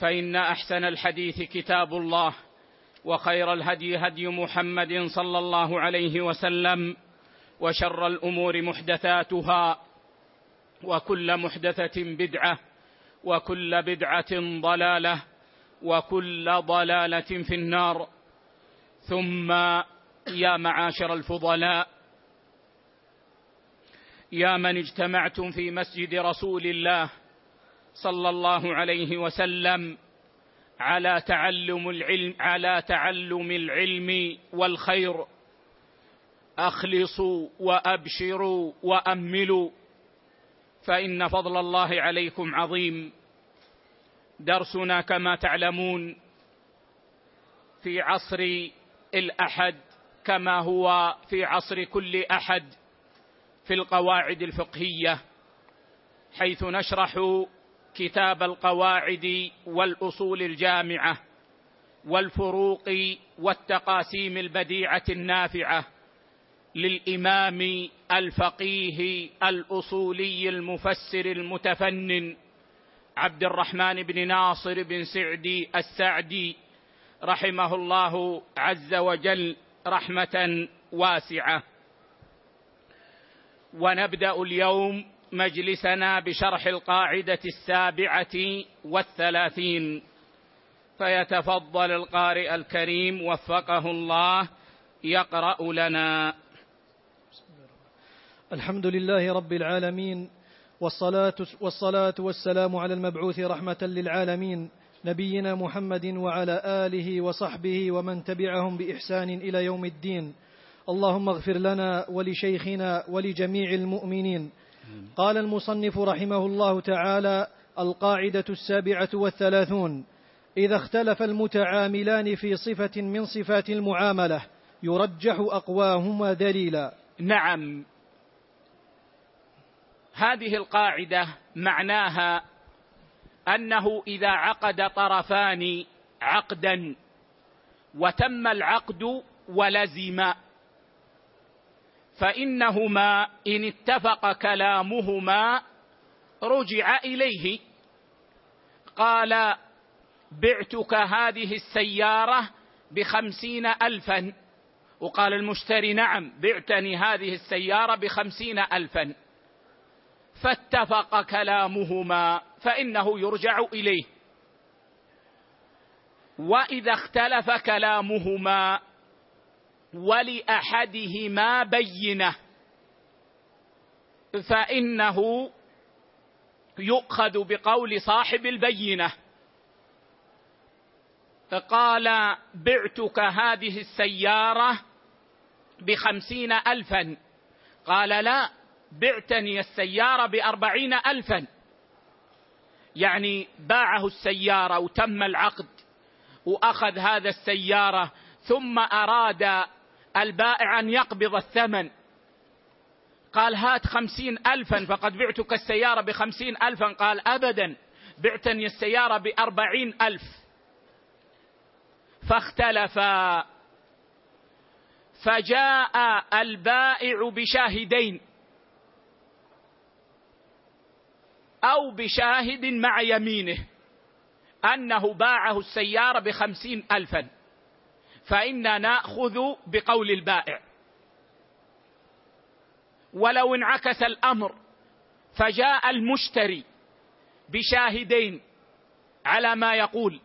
فإن أحسن الحديث كتاب الله وخير الهدي هدي محمد صلى الله عليه وسلم وشر الأمور محدثاتها وكل محدثة بدعة وكل بدعة ضلالة وكل ضلالة في النار. ثم يا معاشر الفضلاء يا من اجتمعتم في مسجد رسول الله صلى الله عليه وسلم على تعلم العلم على تعلم العلم والخير. اخلصوا وابشروا واملوا فإن فضل الله عليكم عظيم. درسنا كما تعلمون في عصر الأحد كما هو في عصر كل أحد في القواعد الفقهية حيث نشرح كتاب القواعد والأصول الجامعة والفروق والتقاسيم البديعة النافعة للإمام الفقيه الأصولي المفسر المتفنن عبد الرحمن بن ناصر بن سعدي السعدي رحمه الله عز وجل رحمة واسعة. ونبدأ اليوم مجلسنا بشرح القاعدة السابعة والثلاثين. فيتفضل القارئ الكريم وفقه الله يقرأ لنا. الحمد لله رب العالمين والصلاة, والصلاة والسلام على المبعوث رحمة للعالمين نبينا محمد وعلى آله وصحبه ومن تبعهم بإحسان إلى يوم الدين. اللهم اغفر لنا ولشيخنا ولجميع المؤمنين. قال المصنف رحمه الله تعالى القاعدة السابعة والثلاثون إذا اختلف المتعاملان في صفة من صفات المعاملة يرجح أقواهما دليلا. نعم. هذه القاعدة معناها أنه إذا عقد طرفان عقدا وتم العقد ولزم. فإنهما إن اتفق كلامهما رجع إليه. قال بعتك هذه السيارة بخمسين الفا. وقال المشتري نعم بعتني هذه السيارة بخمسين الفا. فاتفق كلامهما فإنه يرجع إليه. وإذا اختلف كلامهما ولأحدهما بينة. فإنه يؤخذ بقول صاحب البينة. قال بعتك هذه السيارة بخمسين الفا. قال لا بعتني السيارة بأربعين ألفا. يعني باعه السيارة وتم العقد وأخذ هذا السيارة ثم أراد البائع أن يقبض الثمن. قال هات خمسين ألفا فقد بعتك السيارة بخمسين ألفا. قال أبدا بعتني السيارة بأربعين ألف. فاختلفا فجاء البائع بشاهدين. أو بشاهد مع يمينه أنه باعه السيارة بخمسين الفا. فإنا نأخذ بقول البائع. ولو انعكس الأمر فجاء المشتري بشاهدين على ما يقول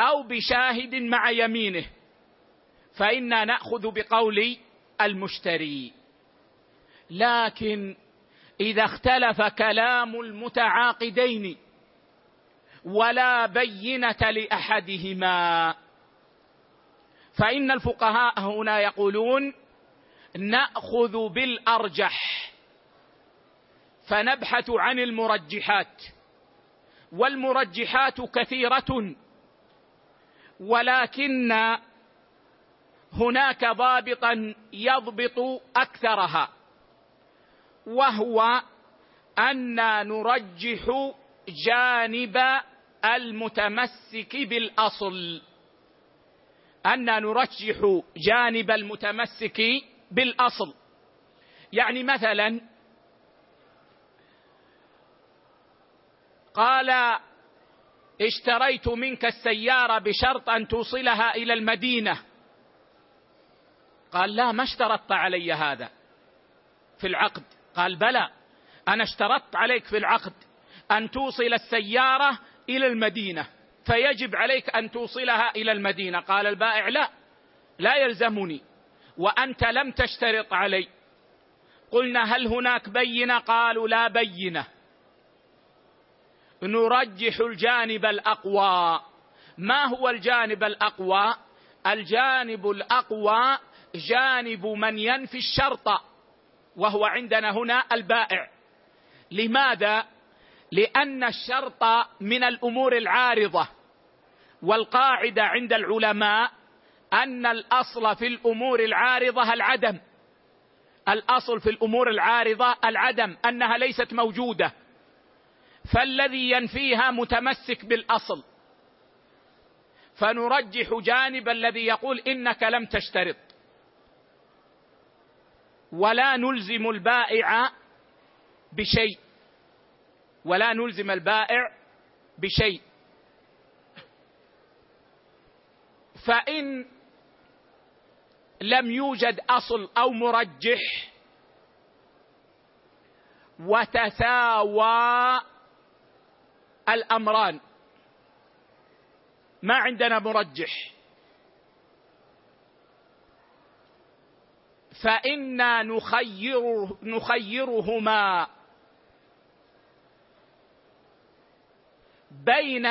أو بشاهد مع يمينه فإنا نأخذ بقول المشتري. لكن إذا اختلف كلام المتعاقدين ولا بينة لأحدهما فإن الفقهاء هنا يقولون نأخذ بالأرجح فنبحث عن المرجحات والمرجحات كثيرة ولكن هناك ضابطا يضبط أكثرها وهو أن نرجح جانب المتمسك بالأصل. أن نرجح جانب المتمسك بالأصل. يعني مثلا قال اشتريت منك السيارة بشرط أن توصلها إلى المدينة. قال لا ما اشترطت علي هذا في العقد. قال بلى أنا اشترطت عليك في العقد أن توصل السيارة إلى المدينة. فيجب عليك أن توصلها إلى المدينة. قال البائع لا لا يلزمني. وأنت لم تشترط علي. قلنا هل هناك بينة؟ قالوا لا بينة. نرجح الجانب الأقوى. ما هو الجانب الأقوى؟ الجانب الأقوى جانب من ينفي الشرط وهو عندنا هنا البائع. لماذا؟ لأن الشرط من الأمور العارضة والقاعدة عند العلماء أن الأصل في الأمور العارضة العدم. الأصل في الأمور العارضة العدم أنها ليست موجودة. فالذي ينفيها متمسك بالأصل. فنرجح جانب الذي يقول إنك لم تشترط. ولا نلزم البائع بشيء. ولا نلزم البائع بشيء. فإن لم يوجد أصل أو مرجح وتساوى الأمران. ما عندنا مرجح. فإنا نخير نخيرهما بين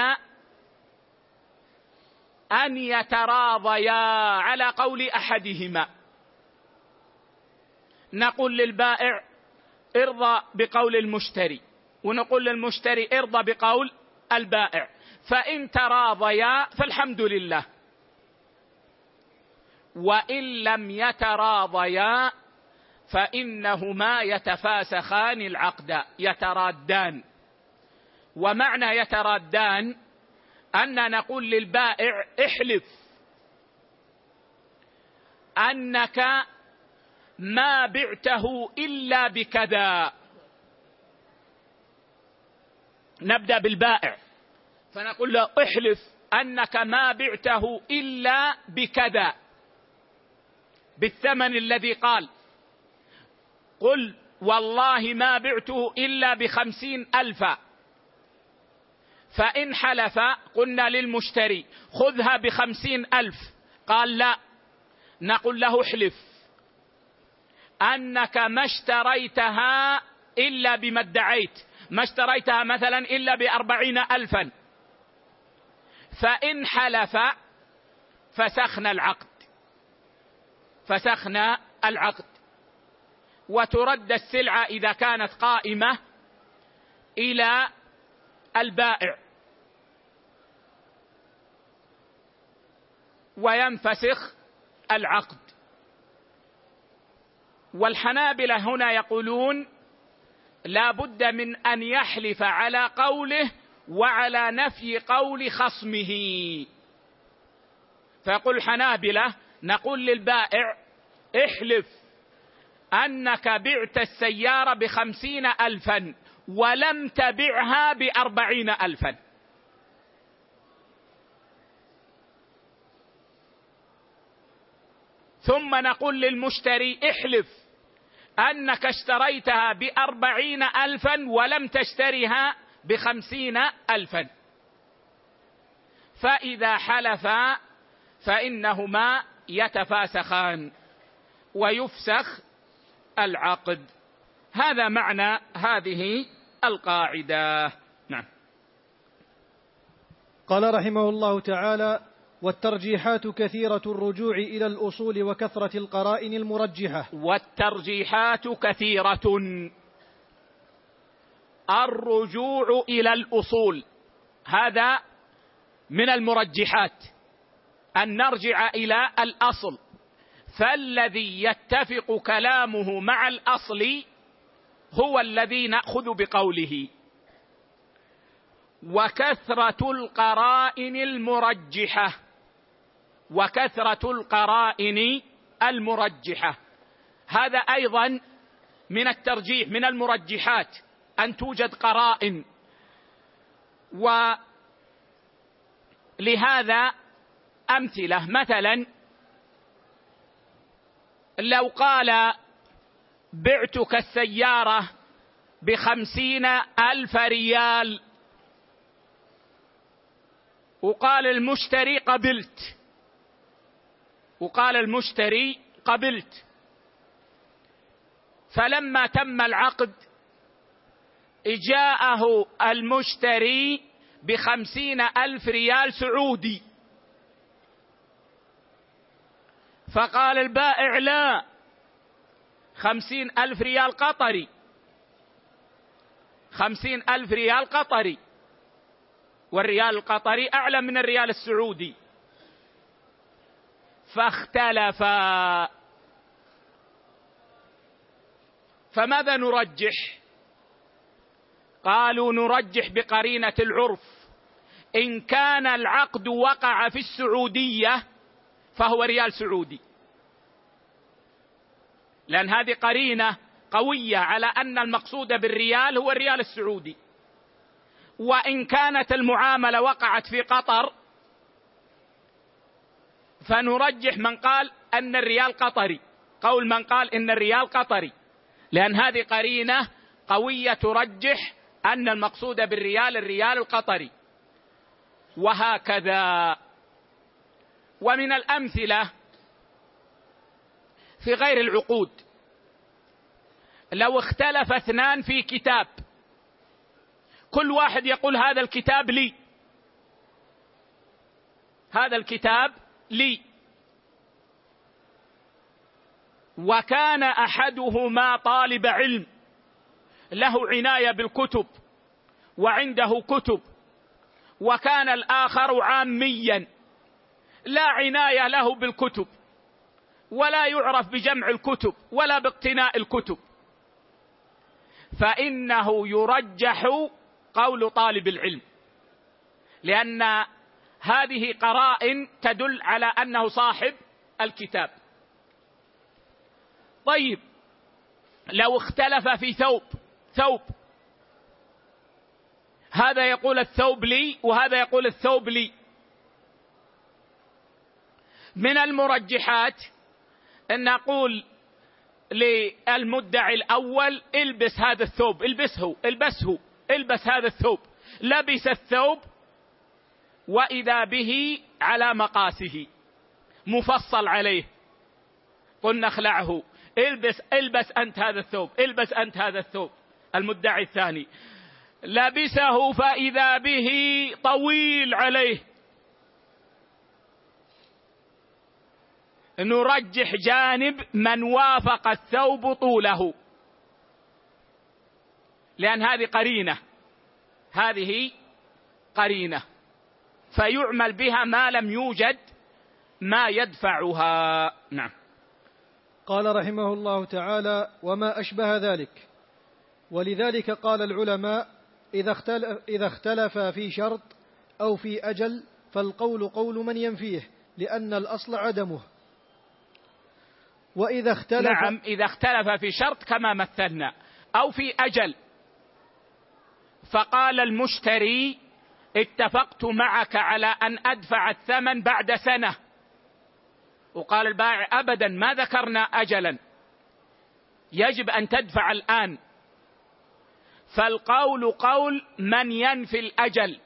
أن يتراضيا على قول أحدهما. نقول للبائع ارضى بقول المشتري ونقول للمشتري ارضى بقول البائع. فإن تراضيا فالحمد لله. وإن لم يتراضيا فإنهما يتفاسخان العقد يترادان. ومعنى يترادان أن نقول للبائع احلف. أنك ما بعته إلا بكذا. نبدأ بالبائع. فنقول له احلف أنك ما بعته إلا بكذا. بالثمن الذي قال. قل والله ما بعته إلا بخمسين ألفا. فإن حلف قلنا للمشتري خذها بخمسين ألف. قال لا. نقول له احلف. أنك ما اشتريتها إلا بما ادعيت. ما اشتريتها مثلا إلا بأربعين ألفا. فإن حلف فسخنا العقد. فسخنا العقد. وترد السلعة إذا كانت قائمة إلى البائع. وينفسخ العقد. والحنابلة هنا يقولون لا بد من أن يحلف على قوله وعلى نفي قول خصمه. فيقول الحنابله نقول للبائع احلف أنك بعت السيارة بخمسين ألفا ولم تبعها بأربعين ألفا. ثم نقول للمشتري احلف أنك اشتريتها بأربعين ألفا ولم تشترها بخمسين ألفا. فإذا حلفا فإنهما يتفاسخان ويفسخ العقد. هذا معنى هذه القاعدة. نعم. قال رحمه الله تعالى والترجيحات كثيرة الرجوع إلى الأصول وكثرة القرائن المرجحة. والترجيحات كثيرة الرجوع إلى الأصول. هذا من المرجحات. أن نرجع إلى الأصل. فالذي يتفق كلامه مع الأصل هو الذي نأخذ بقوله. وكثرة القرائن المرجحة. وكثرة القرائن المرجحة. هذا أيضا من الترجيح من المرجحات أن توجد قرائن. ولهذا أمثلة مثلا لو قال بعتك السيارة بخمسين ألف ريال وقال المشتري قبلت. وقال المشتري قبلت. فلما تم العقد جاءه المشتري بخمسين ألف ريال سعودي. فقال البائع لا خمسين ألف ريال قطري. خمسين ألف ريال قطري. والريال القطري أعلى من الريال السعودي. فاختلفا فماذا نرجح؟ قالوا نرجح بقرينة العرف. إن كان العقد وقع في السعودية فهو ريال سعودي. لأن هذه قرينة قوية على أن المقصود بالريال هو الريال السعودي. وإن كانت المعاملة وقعت في قطر فنرجح من قال أن الريال قطري. قول من قال إن الريال قطري. لأن هذه قرينة قوية ترجح أن المقصود بالريال الريال القطري. وهكذا. ومن الأمثلة في غير العقود. لو اختلف اثنان في كتاب. كل واحد يقول هذا الكتاب لي. هذا الكتاب لي. وكان أحدهما طالب علم. له عناية بالكتب. وعنده كتب. وكان الآخر عاميا. لا عناية له بالكتب. ولا يعرف بجمع الكتب. ولا باقتناء الكتب. فإنه يرجح قول طالب العلم. لأن هذه قرائن تدل على أنه صاحب الكتاب. طيب لو اختلف في ثوب ثوب. هذا يقول الثوب لي وهذا يقول الثوب لي. من المرجحات أن نقول للمدعي الأول البس هذا الثوب البسه البسه البس هذا الثوب. لبس الثوب وإذا به على مقاسه. مفصل عليه. قلنا اخلعه البس البس أنت هذا الثوب. البس أنت هذا الثوب. المدعي الثاني. لبسه فإذا به طويل عليه. نرجح جانب من وافق الثوب طوله. لأن هذه قرينة. هذه قرينة. فيعمل بها ما لم يوجد ما يدفعها. نعم. قال رحمه الله تعالى وما أشبه ذلك. ولذلك قال العلماء إذا اختلف, إذا اختلف في شرط أو في أجل فالقول قول من ينفيه لأن الأصل عدمه. وإذا اختلف نعم إذا اختلف في شرط كما مثلنا أو في أجل فقال المشتري اتفقت معك على أن أدفع الثمن بعد سنة. وقال البائع أبدا ما ذكرنا أجلا. يجب أن تدفع الآن. فالقول قول من ينفي الأجل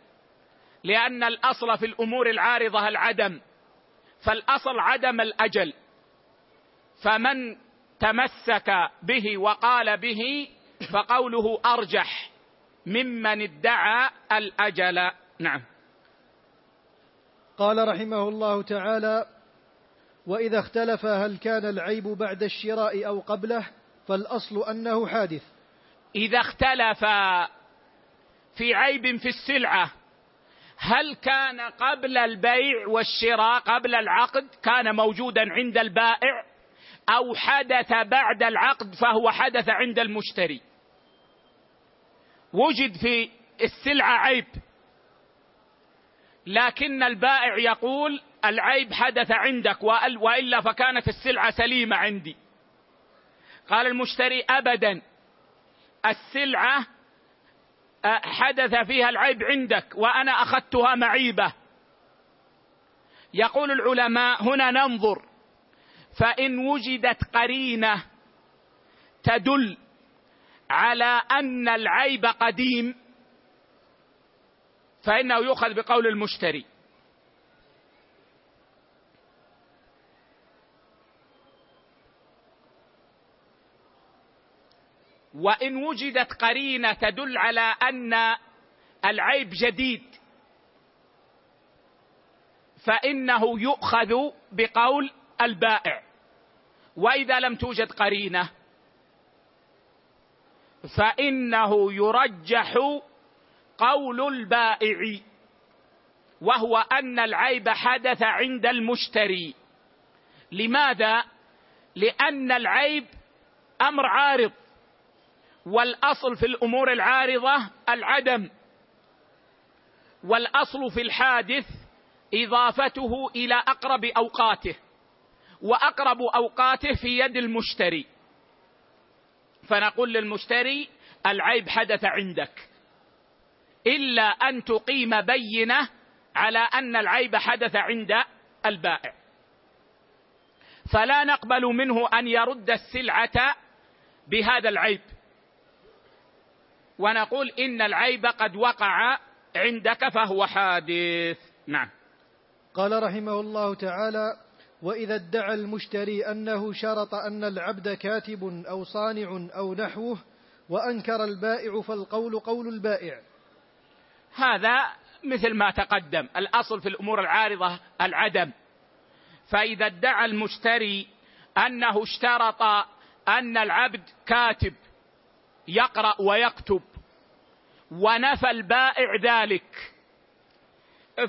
لأن الأصل في الأمور العارضة العدم. فالأصل عدم الأجل. فمن تمسك به وقال به فقوله أرجح. ممن ادعى الأجل. نعم. قال رحمه الله تعالى وإذا اختلف هل كان العيب بعد الشراء أو قبله فالأصل أنه حادث. إذا اختلف في عيب في السلعة هل كان قبل البيع والشراء قبل العقد كان موجودا عند البائع أو حدث بعد العقد فهو حدث عند المشتري؟ وجد في السلعة عيب. لكن البائع يقول العيب حدث عندك وإلا فكانت السلعة سليمة عندي. قال المشتري ابدا السلعة حدث فيها العيب عندك وأنا أخذتها معيبة. يقول العلماء هنا ننظر. فإن وجدت قرينة تدل على أن العيب قديم فإنه يؤخذ بقول المشتري. وإن وجدت قرينة تدل على أن العيب جديد فإنه يؤخذ بقول البائع. وإذا لم توجد قرينة فإنه يرجح قول البائع وهو أن العيب حدث عند المشتري. لماذا؟ لأن العيب أمر عارض والأصل في الأمور العارضة العدم والأصل في الحادث إضافته إلى أقرب أوقاته وأقرب أوقاته في يد المشتري. فنقول للمشتري العيب حدث عندك. إلا أن تقيم بينة على أن العيب حدث عند البائع. فلا نقبل منه أن يرد السلعة بهذا العيب. ونقول إن العيب قد وقع عندك فهو حادث. نعم. قال رحمه الله تعالى وإذا ادعى المشتري أنه شرط أن العبد كاتب أو صانع أو نحوه وأنكر البائع فالقول قول البائع. هذا مثل ما تقدم. الأصل في الأمور العارضة العدم. فإذا ادعى المشتري أنه اشترط أن العبد كاتب يقرأ ويكتب ونفى البائع ذلك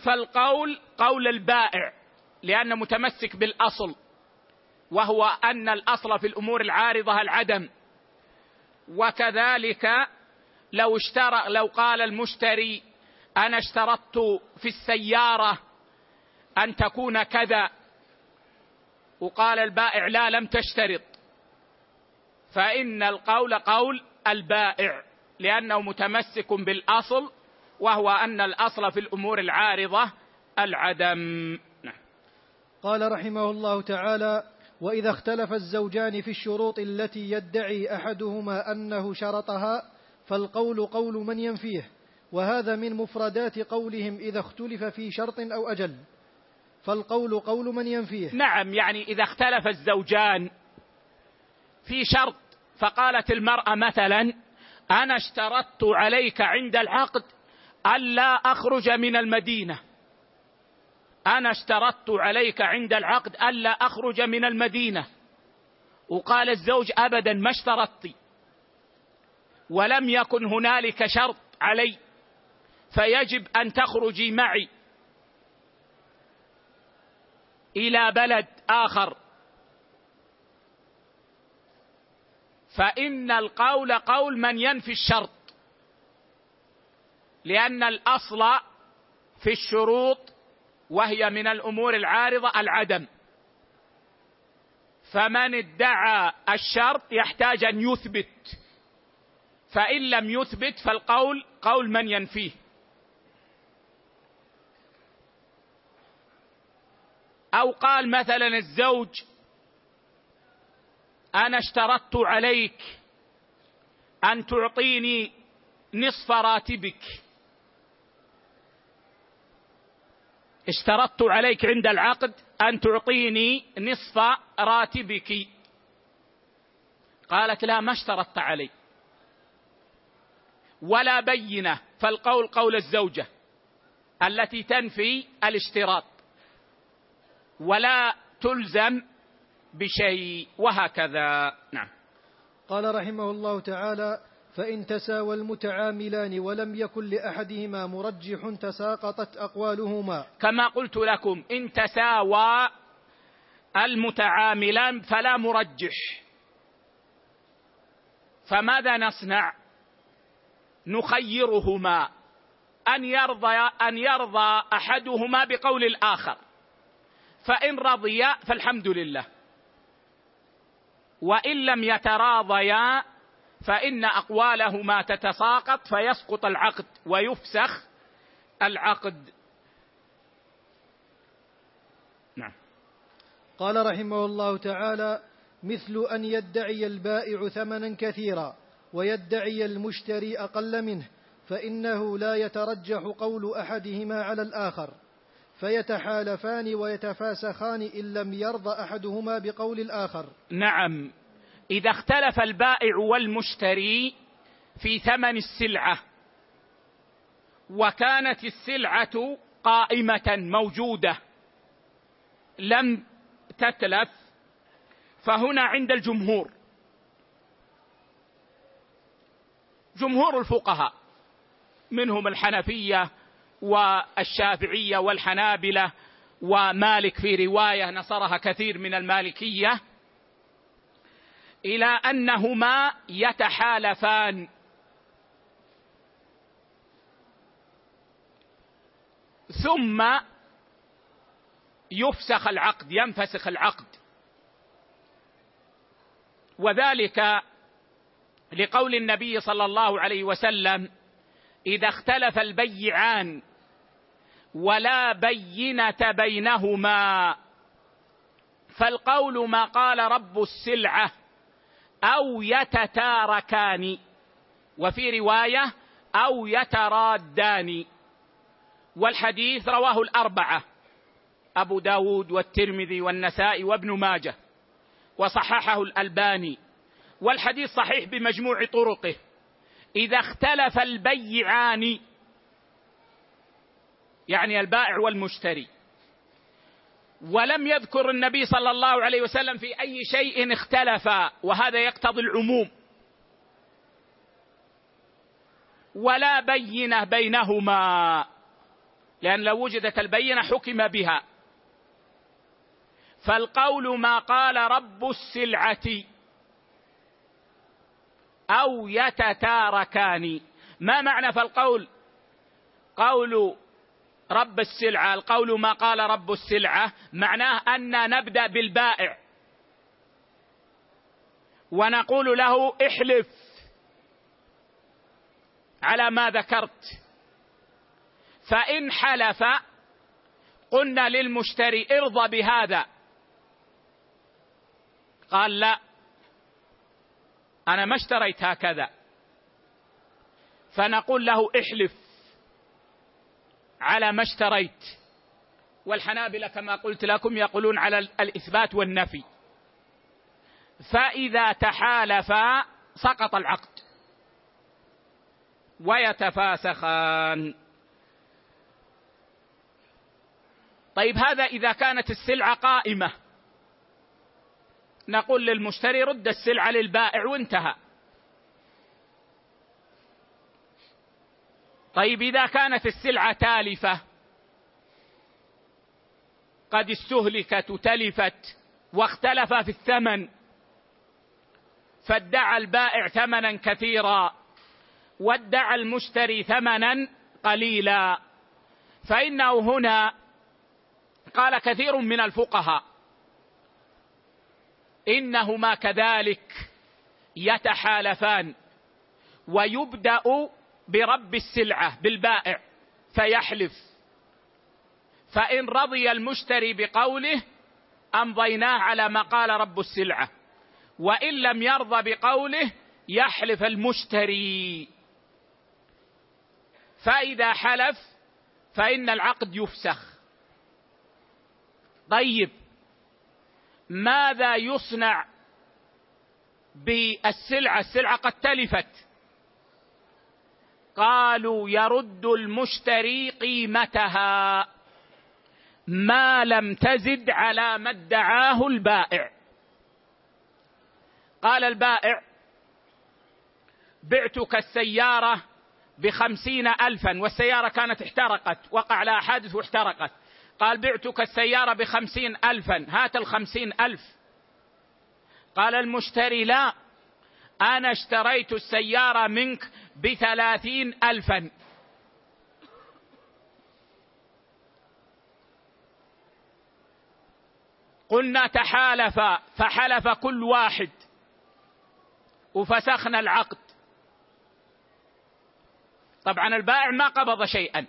فالقول قول البائع. لأنه متمسك بالأصل وهو أن الأصل في الأمور العارضة العدم. وكذلك لو اشترى لو قال المشتري أنا اشترطت في السيارة أن تكون كذا وقال البائع لا لم تشترط. فإن القول قول البائع لأنه متمسك بالأصل وهو أن الأصل في الأمور العارضة العدم. قال رحمه الله تعالى وإذا اختلف الزوجان في الشروط التي يدعي أحدهما أنه شرطها فالقول قول من ينفيه وهذا من مفردات قولهم إذا اختلف في شرط أو أجل. فالقول قول من ينفيه. نعم يعني إذا اختلف الزوجان في شرط فقالت المرأة مثلا أنا اشترطت عليك عند العقد ألا أخرج من المدينة. أنا اشترطت عليك عند العقد ألا أخرج من المدينة. وقال الزوج ابدا ما اشترطت. ولم يكن هنالك شرط علي. فيجب أن تخرجي معي. إلى بلد آخر. فإن القول قول من ينفي الشرط. لأن الأصل في الشروط وهي من الأمور العارضة العدم. فمن ادعى الشرط يحتاج أن يثبت. فإن لم يثبت فالقول قول من ينفيه. أو قال مثلا الزوج أنا اشترطت عليك أن تعطيني نصف راتبك. اشترطت عليك عند العقد أن تعطيني نصف راتبك. قالت لا ما اشترطت علي. ولا بينة فالقول قول الزوجة التي تنفي الاشتراط. ولا تلزم بشيء وهكذا. نعم. قال رحمه الله تعالى فإن تساوى المتعاملان ولم يكن لأحدهما مرجح تساقطت أقوالهما. كما قلت لكم إن تساوى المتعاملان فلا مرجح. فماذا نصنع؟ نخيرهما. أن يرضى أن يرضى أحدهما بقول الآخر. فإن رضيا فالحمد لله. وإن لم يتراضيا فإن أقوالهما تتساقط فيسقط العقد ويفسخ العقد. نعم. قال رحمه الله تعالى مثل أن يدعي البائع ثمنا كثيرا ويدعي المشتري أقل منه فإنه لا يترجح قول أحدهما على الآخر. فيتحالفان ويتفاسخان إن لم يرضى أحدهما بقول الآخر. نعم. إذا اختلف البائع والمشتري في ثمن السلعة وكانت السلعة قائمة موجودة لم تتلف فهنا عند الجمهور. جمهور الفقهاء منهم الحنفية والشافعية والحنابلة ومالك في رواية نصرها كثير من المالكية إلى أنهما يتحالفان. ثم يفسخ العقد ينفسخ العقد. وذلك لقول النبي صلى الله عليه وسلم إذا اختلف البيعان ولا بينة بينهما فالقول ما قال رب السلعة أو يتتاركان وفي رواية أو يترادان والحديث رواه الأربعة أبو داود والترمذي والنسائي وابن ماجه وصححه الألباني. والحديث صحيح بمجموع طرقه. إذا اختلف البيعان يعني البائع والمشتري. ولم يذكر النبي صلى الله عليه وسلم في أي شيء اختلف وهذا يقتضي العموم. ولا بينة بينهما لأن لو وجدت البينة حكم بها. فالقول ما قال رب السلعة أو يتتاركان. ما معنى فالقول؟ قول رب السلعة القول ما قال رب السلعة معناه أن نبدأ بالبائع. ونقول له احلف على ما ذكرت. فإن حلف قلنا للمشتري ارضى بهذا. قال لا أنا ما اشتريت هكذا فنقول له احلف. على ما اشتريت. والحنابلة كما قلت لكم يقولون على الإثبات والنفي. فإذا تحالفا سقط العقد. ويتفاسخان. طيب هذا إذا كانت السلعة قائمة. نقول للمشتري رد السلعة للبائع وانتهى. طيب إذا كانت السلعة تالفة قد استهلكت وتلفت واختلف في الثمن فادعى البائع ثمنا كثيرا وادعى المشتري ثمنا قليلا. فإنه هنا قال كثير من الفقهاء إنهما كذلك يتحالفان ويبدأ برب السلعة بالبائع فيحلف. فإن رضي المشتري بقوله أمضيناه على ما قال رب السلعة. وإن لم يرضى بقوله يحلف المشتري. فإذا حلف فإن العقد يفسخ. طيب ماذا يصنع بالسلعة؟ السلعة قد تلفت. قالوا يرد المشتري قيمتها ما لم تزد على ما ادعاه البائع. قال البائع بعتك السيارة بخمسين ألفا والسيارة كانت احترقت وقع لها حادث واحترقت. قال بعتك السيارة بخمسين ألفا هات الخمسين ألف. قال المشتري لا أنا اشتريت السيارة منك بثلاثين ألفا. قلنا تحالف فحلف كل واحد. وفسخنا العقد. طبعا البائع ما قبض شيئا.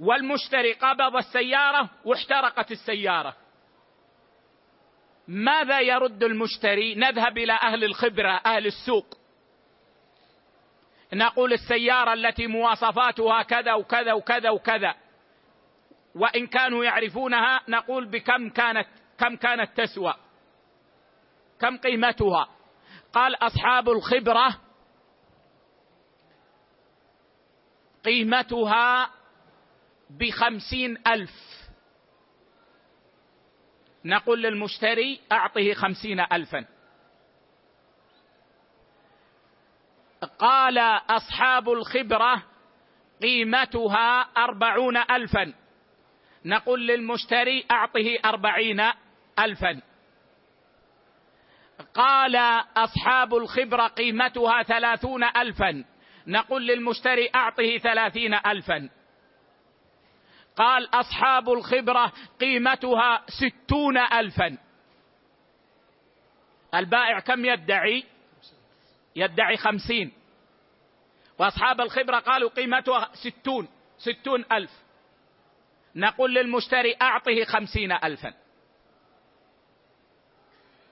والمشتري قبض السيارة واحترقت السيارة. ماذا يرد المشتري؟ نذهب إلى أهل الخبرة أهل السوق. نقول السيارة التي مواصفاتها كذا وكذا وكذا وكذا. وإن كانوا يعرفونها نقول بكم كانت كم كانت تسوى. كم قيمتها. قال أصحاب الخبرة قيمتها بخمسين ألف. نقول للمشتري أعطه خمسين الفا. قال أصحاب الخبرة قيمتها أربعون الفا. نقول للمشتري أعطه أربعين الفا. قال أصحاب الخبرة قيمتها ثلاثون الفا. نقول للمشتري أعطه ثلاثين الفا. قال أصحاب الخبرة قيمتها ستون الفا. البائع كم يدعي؟ يدعي خمسين. وأصحاب الخبرة قالوا قيمتها ستون ستون ألف. نقول للمشتري أعطه خمسين الفا.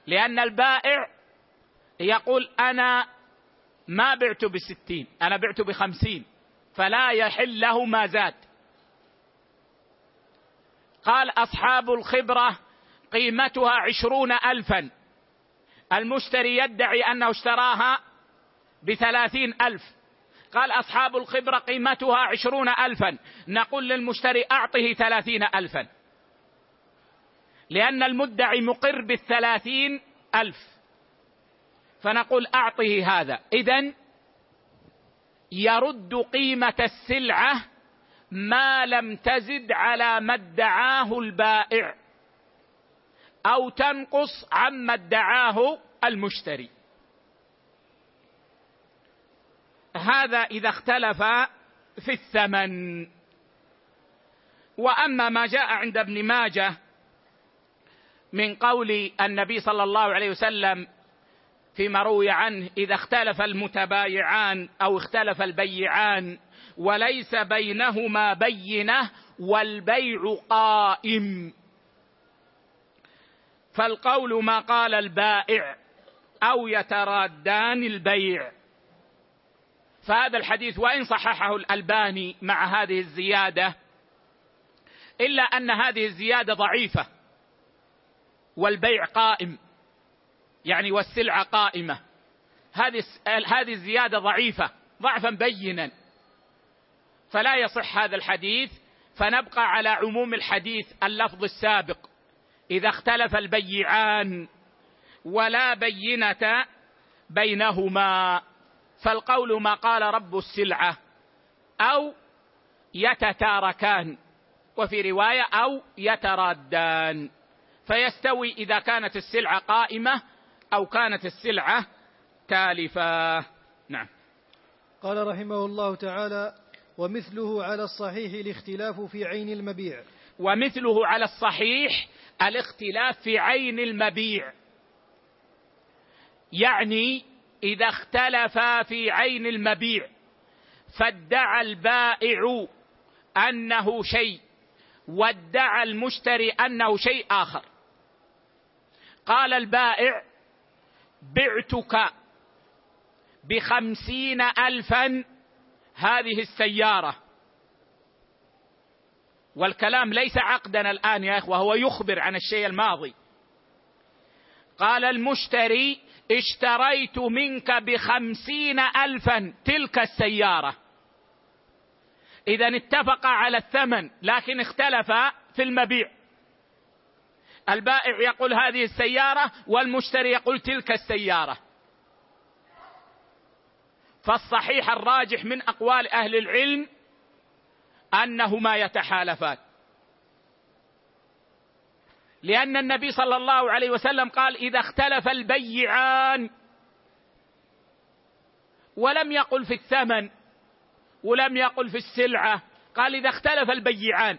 لأن البائع يقول أنا ما بعت بستين أنا بعت بخمسين فلا يحل له ما زاد. قال أصحاب الخبرة قيمتها عشرون الفا. المشتري يدعي أنه اشتراها بثلاثين ألف. قال أصحاب الخبرة قيمتها عشرون الفا. نقول للمشتري أعطه ثلاثين الفا. لأن المدعي مقر بالثلاثين ألف. فنقول أعطه هذا. اذا يرد قيمة السلعة ما لم تزد على ما ادعاه البائع أو تنقص عما ادعاه المشتري. هذا إذا اختلف في الثمن. وأما ما جاء عند ابن ماجه من قول النبي صلى الله عليه وسلم فيما روي عنه إذا اختلف المتبايعان أو اختلف البيعان وليس بينهما بينة والبيع قائم. فالقول ما قال البائع أو يترادان البيع. فهذا الحديث وإن صححه الألباني مع هذه الزيادة إلا أن هذه الزيادة ضعيفة والبيع قائم يعني والسلعة قائمة. هذه هذه الزيادة ضعيفة ضعفا بينا. فلا يصح هذا الحديث فنبقى على عموم الحديث اللفظ السابق. إذا اختلف البيعان ولا بينة بينهما. فالقول ما قال رب السلعة أو يتتاركان وفي رواية أو يترادان. فيستوي إذا كانت السلعة قائمة أو كانت السلعة تالفة. نعم. قال رحمه الله تعالى ومثله على الصحيح الاختلاف في عين المبيع. ومثله على الصحيح الاختلاف في عين المبيع. يعني إذا اختلفا في عين المبيع فادعى البائع أنه شيء وادعى المشتري أنه شيء آخر. قال البائع بعتك بخمسين الفا هذه السيارة. والكلام ليس عقدا الآن يا إخوة هو يخبر عن الشيء الماضي. قال المشتري اشتريت منك بخمسين الفا تلك السيارة. إذا اتفق على الثمن لكن اختلف في المبيع. البائع يقول هذه السيارة والمشتري يقول تلك السيارة. فالصحيح الراجح من أقوال أهل العلم أنهما يتحالفان. لأن النبي صلى الله عليه وسلم قال إذا اختلف البيعان ولم يقل في الثمن ولم يقل في السلعة قال إذا اختلف البيعان.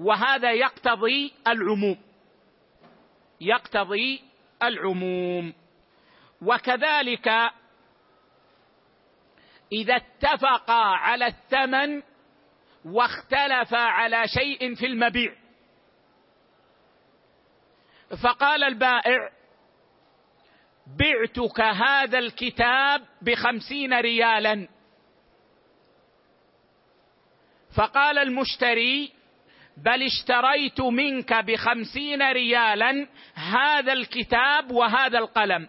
وهذا يقتضي العموم. يقتضي العموم. وكذلك إذا اتفقا على الثمن واختلفا على شيء في المبيع. فقال البائع بعتك هذا الكتاب بخمسين ريالا. فقال المشتري بل اشتريت منك بخمسين ريالا هذا الكتاب وهذا القلم.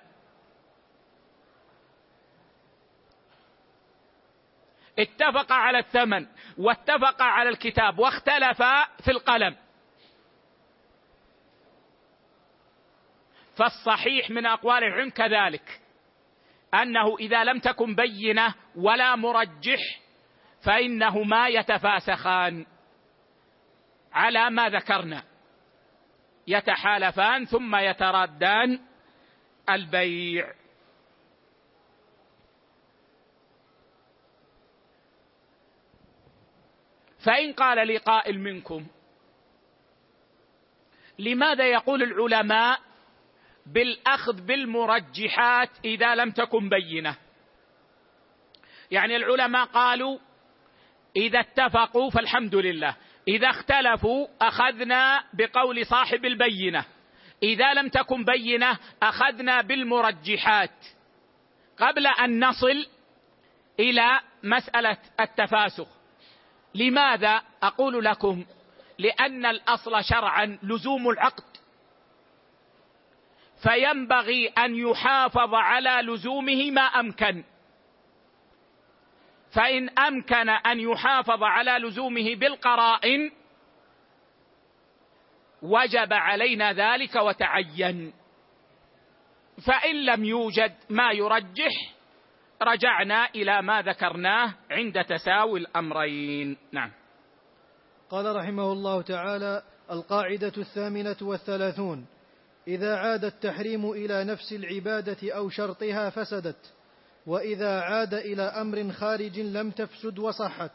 اتفق على الثمن واتفق على الكتاب واختلفا في القلم. فالصحيح من اقوال العلم كذلك أنه إذا لم تكن بينة ولا مرجح فانهما يتفاسخان على ما ذكرنا. يتحالفان ثم يترادان البيع. فإن قال لي قائل منكم لماذا يقول العلماء بالأخذ بالمرجحات إذا لم تكن بينة. يعني العلماء قالوا إذا اتفقوا فالحمد لله. إذا اختلفوا أخذنا بقول صاحب البينة. إذا لم تكن بينة أخذنا بالمرجحات. قبل أن نصل إلى مسألة التفاسخ. لماذا أقول لكم؟ لأن الأصل شرعا لزوم العقد. فينبغي أن يحافظ على لزومه ما أمكن. فإن أمكن أن يحافظ على لزومه بالقرائن وجب علينا ذلك وتعين. فإن لم يوجد ما يرجح رجعنا إلى ما ذكرناه عند تساوي الأمرين. نعم. قال رحمه الله تعالى القاعدة الثامنة والثلاثون. إذا عاد التحريم إلى نفس العبادة أو شرطها فسدت وإذا عاد إلى أمر خارج لم تفسد وصحت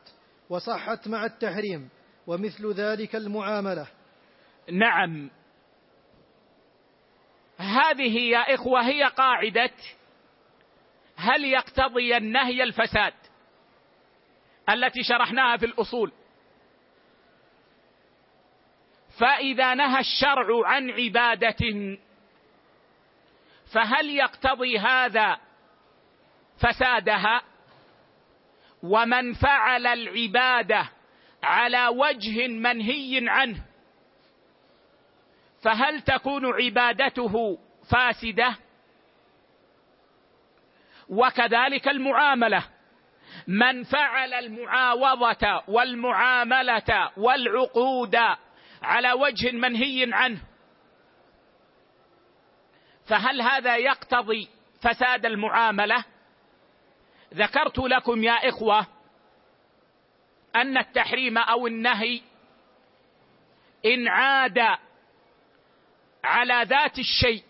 وصحت مع التحريم ومثل ذلك المعاملة. نعم. هذه يا إخوة هي قاعدة هل يقتضي النهي الفساد التي شرحناها في الأصول؟ فإذا نهى الشرع عن عبادة فهل يقتضي هذا فسادها؟ ومن فعل العبادة على وجه منهي عنه فهل تكون عبادته فاسدة؟ وكذلك المعاملة من فعل المعاوضة والمعاملة والعقود على وجه منهي عنه. فهل هذا يقتضي فساد المعاملة؟ ذكرت لكم يا إخوة أن التحريم أو النهي إن عاد على ذات الشيء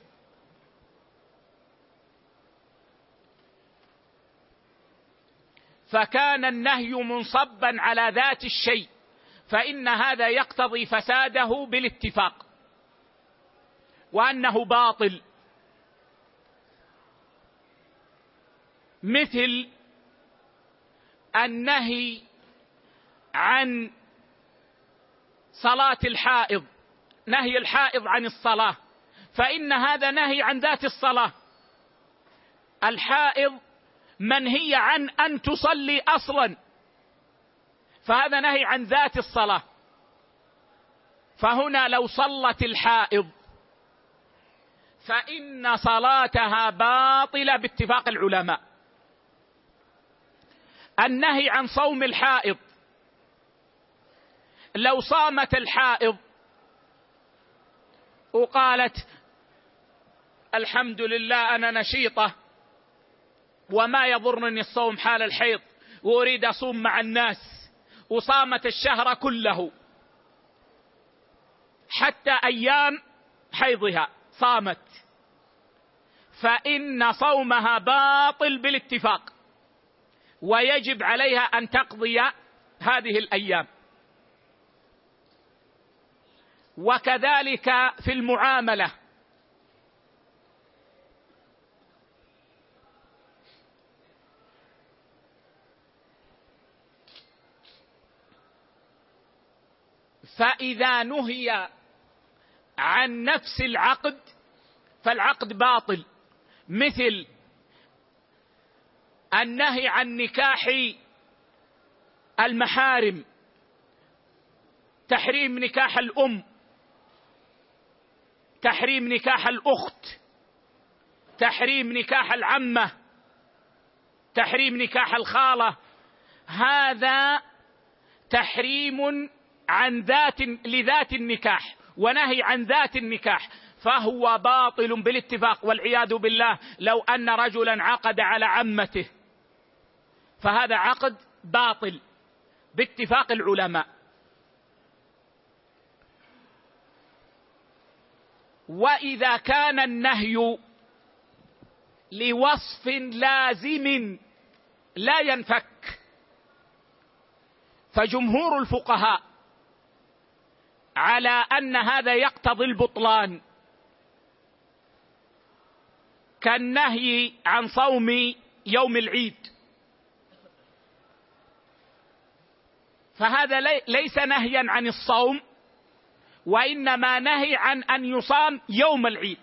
فكان النهي منصبا على ذات الشيء. فإن هذا يقتضي فساده بالاتفاق وأنه باطل. مثل النهي عن صلاة الحائض نهي الحائض عن الصلاة. فإن هذا نهي عن ذات الصلاة. الحائض منهي عن أن تصلي أصلا. فهذا نهي عن ذات الصلاة. فهنا لو صلت الحائض فإن صلاتها باطلة باتفاق العلماء. النهي عن صوم الحائض لو صامت الحائض وقالت الحمد لله أنا نشيطة وما يضرني الصوم حال الحيض وأريد أصوم مع الناس. وصامت الشهر كله. حتى أيام حيضها صامت. فإن صومها باطل بالاتفاق. ويجب عليها أن تقضي هذه الأيام. وكذلك في المعاملة. فإذا نهي عن نفس العقد فالعقد باطل. مثل النهي عن نكاح المحارم تحريم نكاح الأم تحريم نكاح الأخت تحريم نكاح العمة تحريم نكاح الخالة. هذا تحريم عن ذات لذات النكاح ونهي عن ذات النكاح. فهو باطل بالاتفاق والعياذ بالله لو أن رجلا عقد على عمته. فهذا عقد باطل باتفاق العلماء. وإذا كان النهي لوصف لازم لا ينفك فجمهور الفقهاء على أن هذا يقتضي البطلان. كالنهي عن صوم يوم العيد. فهذا ليس نهيا عن الصوم وإنما نهي عن أن يصام يوم العيد.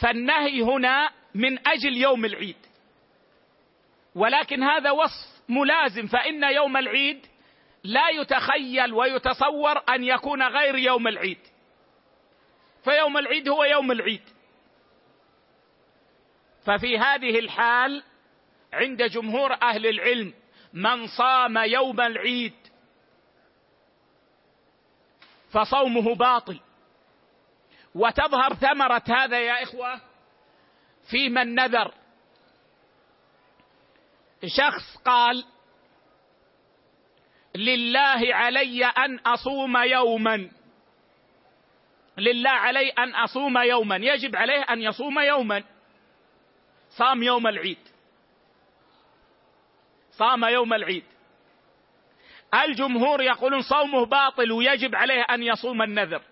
فالنهي هنا من أجل يوم العيد. ولكن هذا وصف ملازم فإن يوم العيد لا يتخيل ويتصور أن يكون غير يوم العيد. فيوم العيد هو يوم العيد. ففي هذه الحال عند جمهور أهل العلم من صام يوم العيد فصومه باطل. وتظهر ثمرة هذا يا إخوة في من نذر. شخص قال لله علي أن أصوم يوما. لله علي أن أصوم يوما. يجب عليه أن يصوم يوما. صام يوم العيد. صام يوم العيد. الجمهور يقولون صومه باطل ويجب عليه أن يصوم النذر.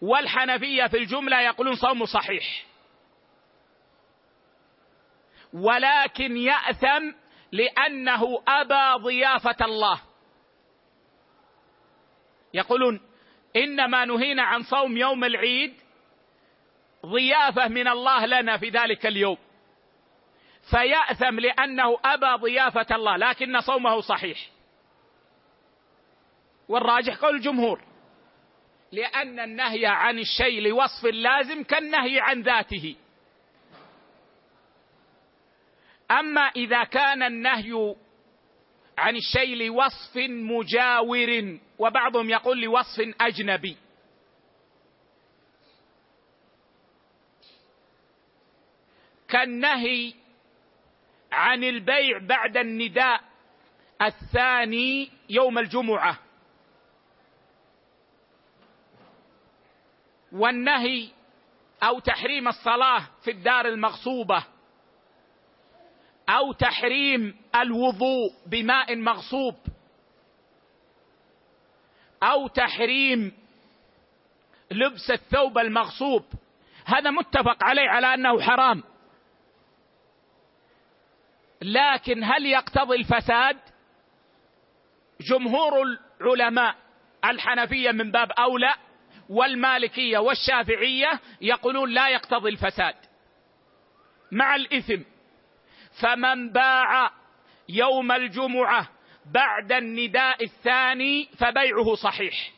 والحنفية في الجملة يقولون صومه صحيح. ولكن يأثم لأنه أبى ضيافة الله. يقولون إنما نهينا عن صوم يوم العيد ضيافة من الله لنا في ذلك اليوم. فيأثم لأنه أبى ضيافة الله لكن صومه صحيح. والراجح قول الجمهور لأن النهي عن الشيء لوصف لازم كالنهي عن ذاته. أما إذا كان النهي عن الشيء لوصف مجاور وبعضهم يقول لوصف أجنبي. كالنهي عن البيع بعد النداء الثاني يوم الجمعة. والنهي أو تحريم الصلاة في الدار المغصوبة. أو تحريم الوضوء بماء مغصوب. أو تحريم لبس الثوب المغصوب. هذا متفق عليه على أنه حرام. لكن هل يقتضي الفساد؟ جمهور العلماء الحنفية من باب أولى والمالكية والشافعية يقولون لا يقتضي الفساد. مع الإثم فمن باع يوم الجمعة بعد النداء الثاني فبيعه صحيح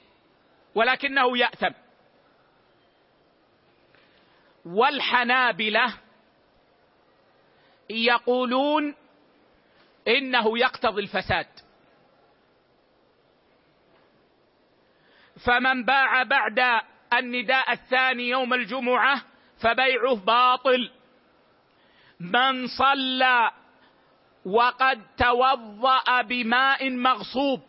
ولكنه يأثم. والحنابلة يقولون إنه يقتضي الفساد. فمن باع بعد النداء الثاني يوم الجمعة فبيعه باطل. من صلى وقد توضأ بماء مغصوب.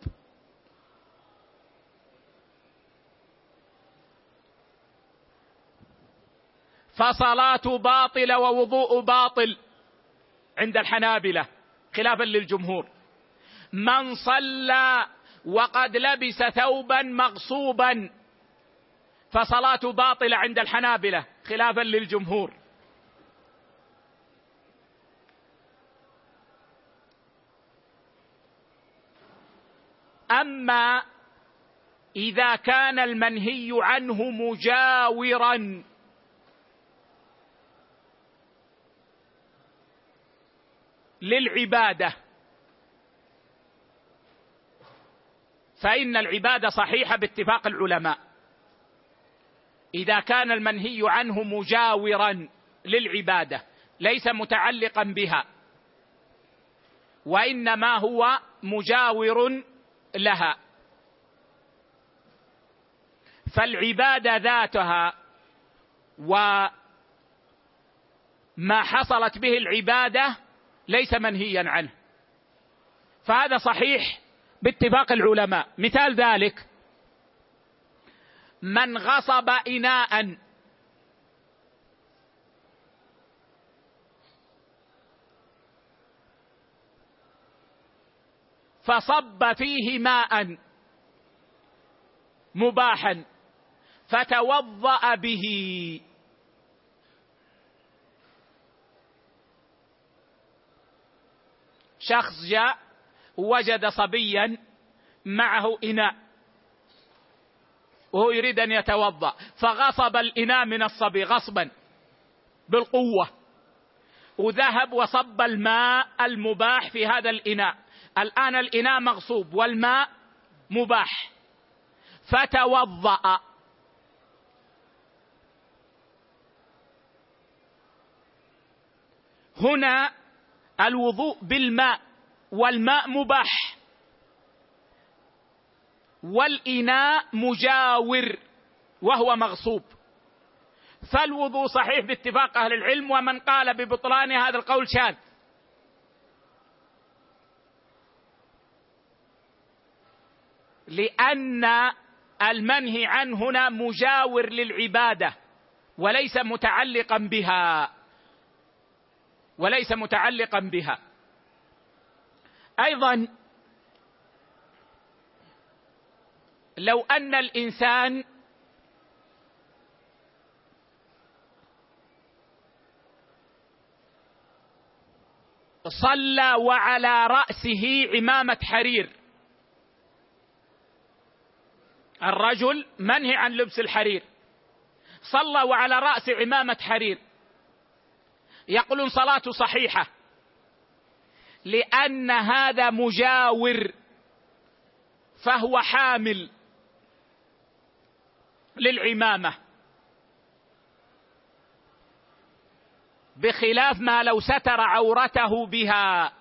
فصلاة باطلة ووضوء باطل عند الحنابلة خلافا للجمهور. من صلى وقد لبس ثوبا مغصوبا فصلاة باطلة عند الحنابلة خلافا للجمهور. أما إذا كان المنهي عنه مجاورا للعبادة. فإن العبادة صحيحة باتفاق العلماء. إذا كان المنهي عنه مجاورا للعبادة ليس متعلقا بها. وإنما هو مجاور لها. فالعبادة ذاتها وما حصلت به العبادة ليس منهيا عنه. فهذا صحيح باتفاق العلماء. مثال ذلك من غصب اناء فصب فيه ماء مباحا فتوضأ به. شخص جاء وجد صبيا معه إناء وهو يريد أن يتوضأ فغصب الإناء من الصبي غصبا بالقوة وذهب وصب الماء المباح في هذا الإناء. الآن الإناء مغصوب والماء مباح. فتوضأ. هنا الوضوء بالماء والماء مباح. والإناء مجاور وهو مغصوب. فالوضوء صحيح باتفاق أهل العلم ومن قال ببطلان هذا القول شاذ. لأن المنهي عنه هنا مجاور للعبادة وليس متعلقا بها. وليس متعلقا بها. أيضا لو أن الإنسان صلى وعلى رأسه عمامة حرير الرجل منهي عن لبس الحرير. صلى وعلى راسه عمامة حرير. يقولون صلاته صحيحة. لأن هذا مجاور. فهو حامل للعمامة. بخلاف ما لو ستر عورته بها.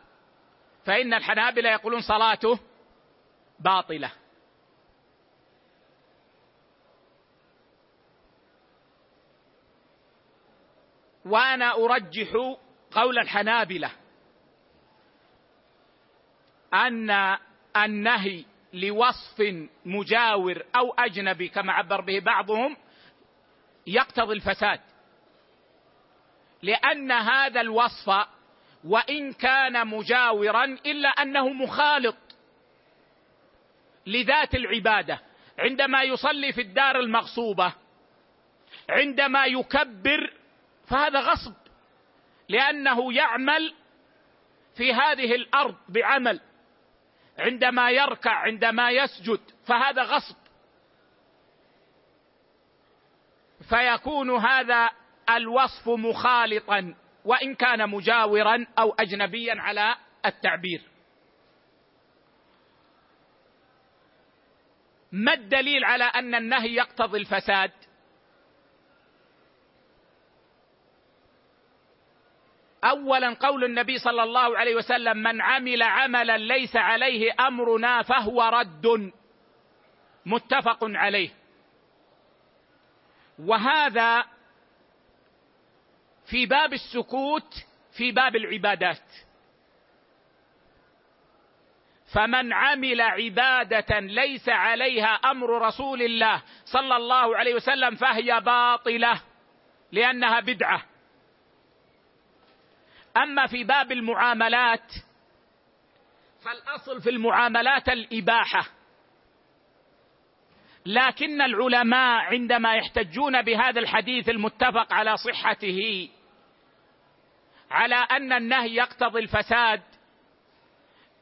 فإن الحنابلة يقولون صلاته باطلة. وأنا أرجح قول الحنابلة أن النهي لوصف مجاور أو أجنبي كما عبر به بعضهم يقتضي الفساد. لأن هذا الوصف وإن كان مجاورا إلا أنه مخالط لذات العبادة. عندما يصلي في الدار المغصوبة عندما يكبر فهذا غصب لأنه يعمل في هذه الأرض بعمل عندما يركع عندما يسجد فهذا غصب. فيكون هذا الوصف مخالطا وإن كان مجاورا أو اجنبيا على التعبير. ما الدليل على أن النهي يقتضي الفساد؟ اولا قول النبي صلى الله عليه وسلم من عمل عملا ليس عليه أمرنا فهو رد. متفق عليه. وهذا في باب السكوت في باب العبادات. فمن عمل عبادة ليس عليها أمر رسول الله صلى الله عليه وسلم فهي باطلة لأنها بدعة. أما في باب المعاملات فالأصل في المعاملات الإباحة. لكن العلماء عندما يحتجون بهذا الحديث المتفق على صحته على أن النهي يقتضي الفساد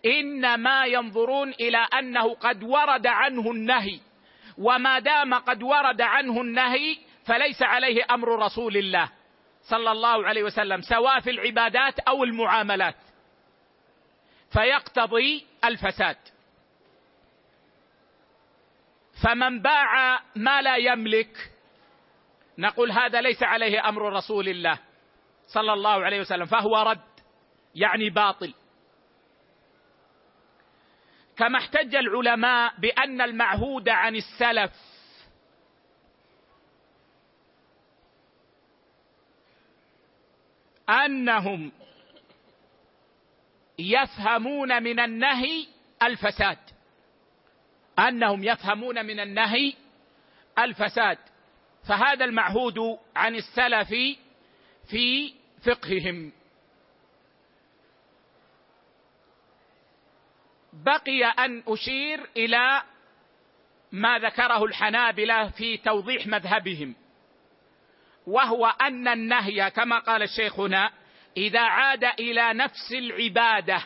إنما ينظرون إلى أنه قد ورد عنه النهي وما دام قد ورد عنه النهي فليس عليه أمر رسول الله. صلى الله عليه وسلم سواء في العبادات أو المعاملات. فيقتضي الفساد. فمن باع ما لا يملك نقول هذا ليس عليه أمر رسول الله صلى الله عليه وسلم فهو رد يعني باطل. كما احتج العلماء بأن المعهود عن السلف أنهم يفهمون من النهي الفساد. أنهم يفهمون من النهي الفساد. فهذا المعهود عن السلف في فقههم. بقي أن أشير إلى ما ذكره الحنابلة في توضيح مذهبهم. وهو أن النهي كما قال الشيخ هنا إذا عاد إلى نفس العبادة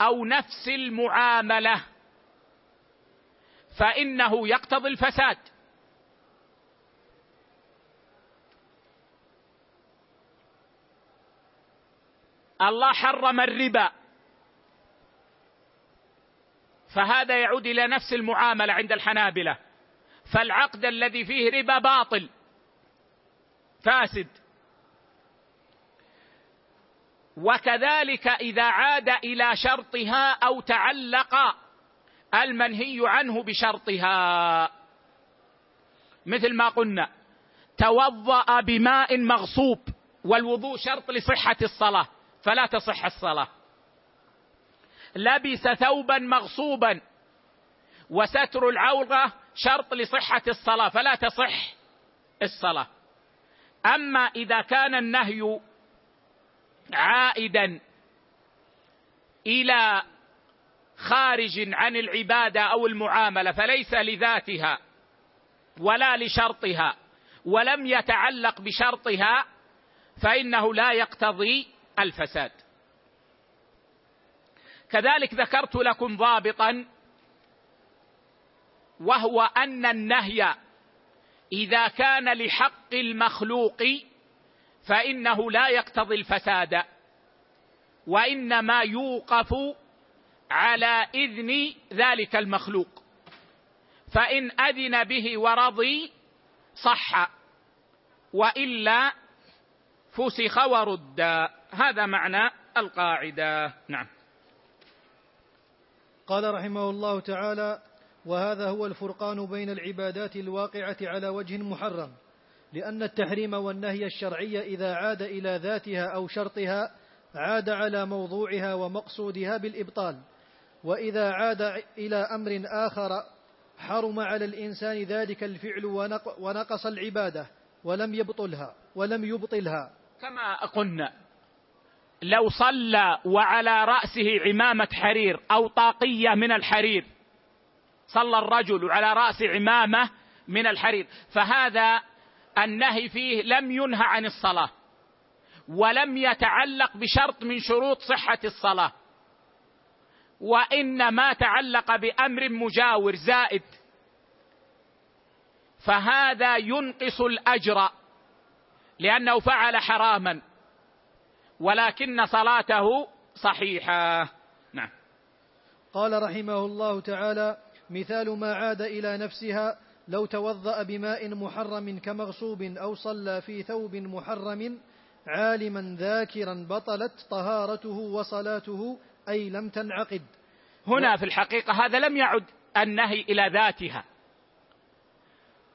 أو نفس المعاملة فإنه يقتضي الفساد. الله حرم الربا. فهذا يعود إلى نفس المعاملة عند الحنابلة. فالعقد الذي فيه ربا باطل. فاسد. وكذلك إذا عاد إلى شرطها أو تعلق المنهي عنه بشرطها. مثل ما قلنا توضأ بماء مغصوب والوضوء شرط لصحة الصلاة فلا تصح الصلاة. لبس ثوبا مغصوبا وستر العورة شرط لصحة الصلاة فلا تصح الصلاة. أما إذا كان النهي عائدا إلى خارج عن العبادة أو المعاملة فليس لذاتها ولا لشرطها ولم يتعلق بشرطها فإنه لا يقتضي الفساد. كذلك ذكرت لكم ضابطا وهو أن النهي إذا كان لحق المخلوق فإنه لا يقتضي الفساد وإنما يوقف على إذن ذلك المخلوق. فإن أذن به ورضي صح وإلا فسخ ورد. هذا معنى القاعدة. نعم. قال رحمه الله تعالى وهذا هو الفرقان بين العبادات الواقعة على وجه محرم لأن التحريم والنهي الشرعي إذا عاد إلى ذاتها أو شرطها عاد على موضوعها ومقصودها بالإبطال وإذا عاد إلى أمر آخر حرم على الإنسان ذلك الفعل ونقص العبادة ولم يبطلها ولم يبطلها. كما قلنا لو صلى وعلى رأسه عمامة حرير أو طاقية من الحرير صلى الرجل على رأس عمامة من الحرير. فهذا النهي فيه لم ينهى عن الصلاة ولم يتعلق بشرط من شروط صحة الصلاة وإنما تعلق بأمر مجاور زائد. فهذا ينقص الأجر لأنه فعل حراما ولكن صلاته صحيحة. نعم. قال رحمه الله تعالى مثال ما عاد إلى نفسها لو توضأ بماء محرم كمغصوب أو صلى في ثوب محرم عالما ذاكرا بطلت طهارته وصلاته أي لم تنعقد. هنا في الحقيقة هذا لم يعد النهي إلى ذاتها.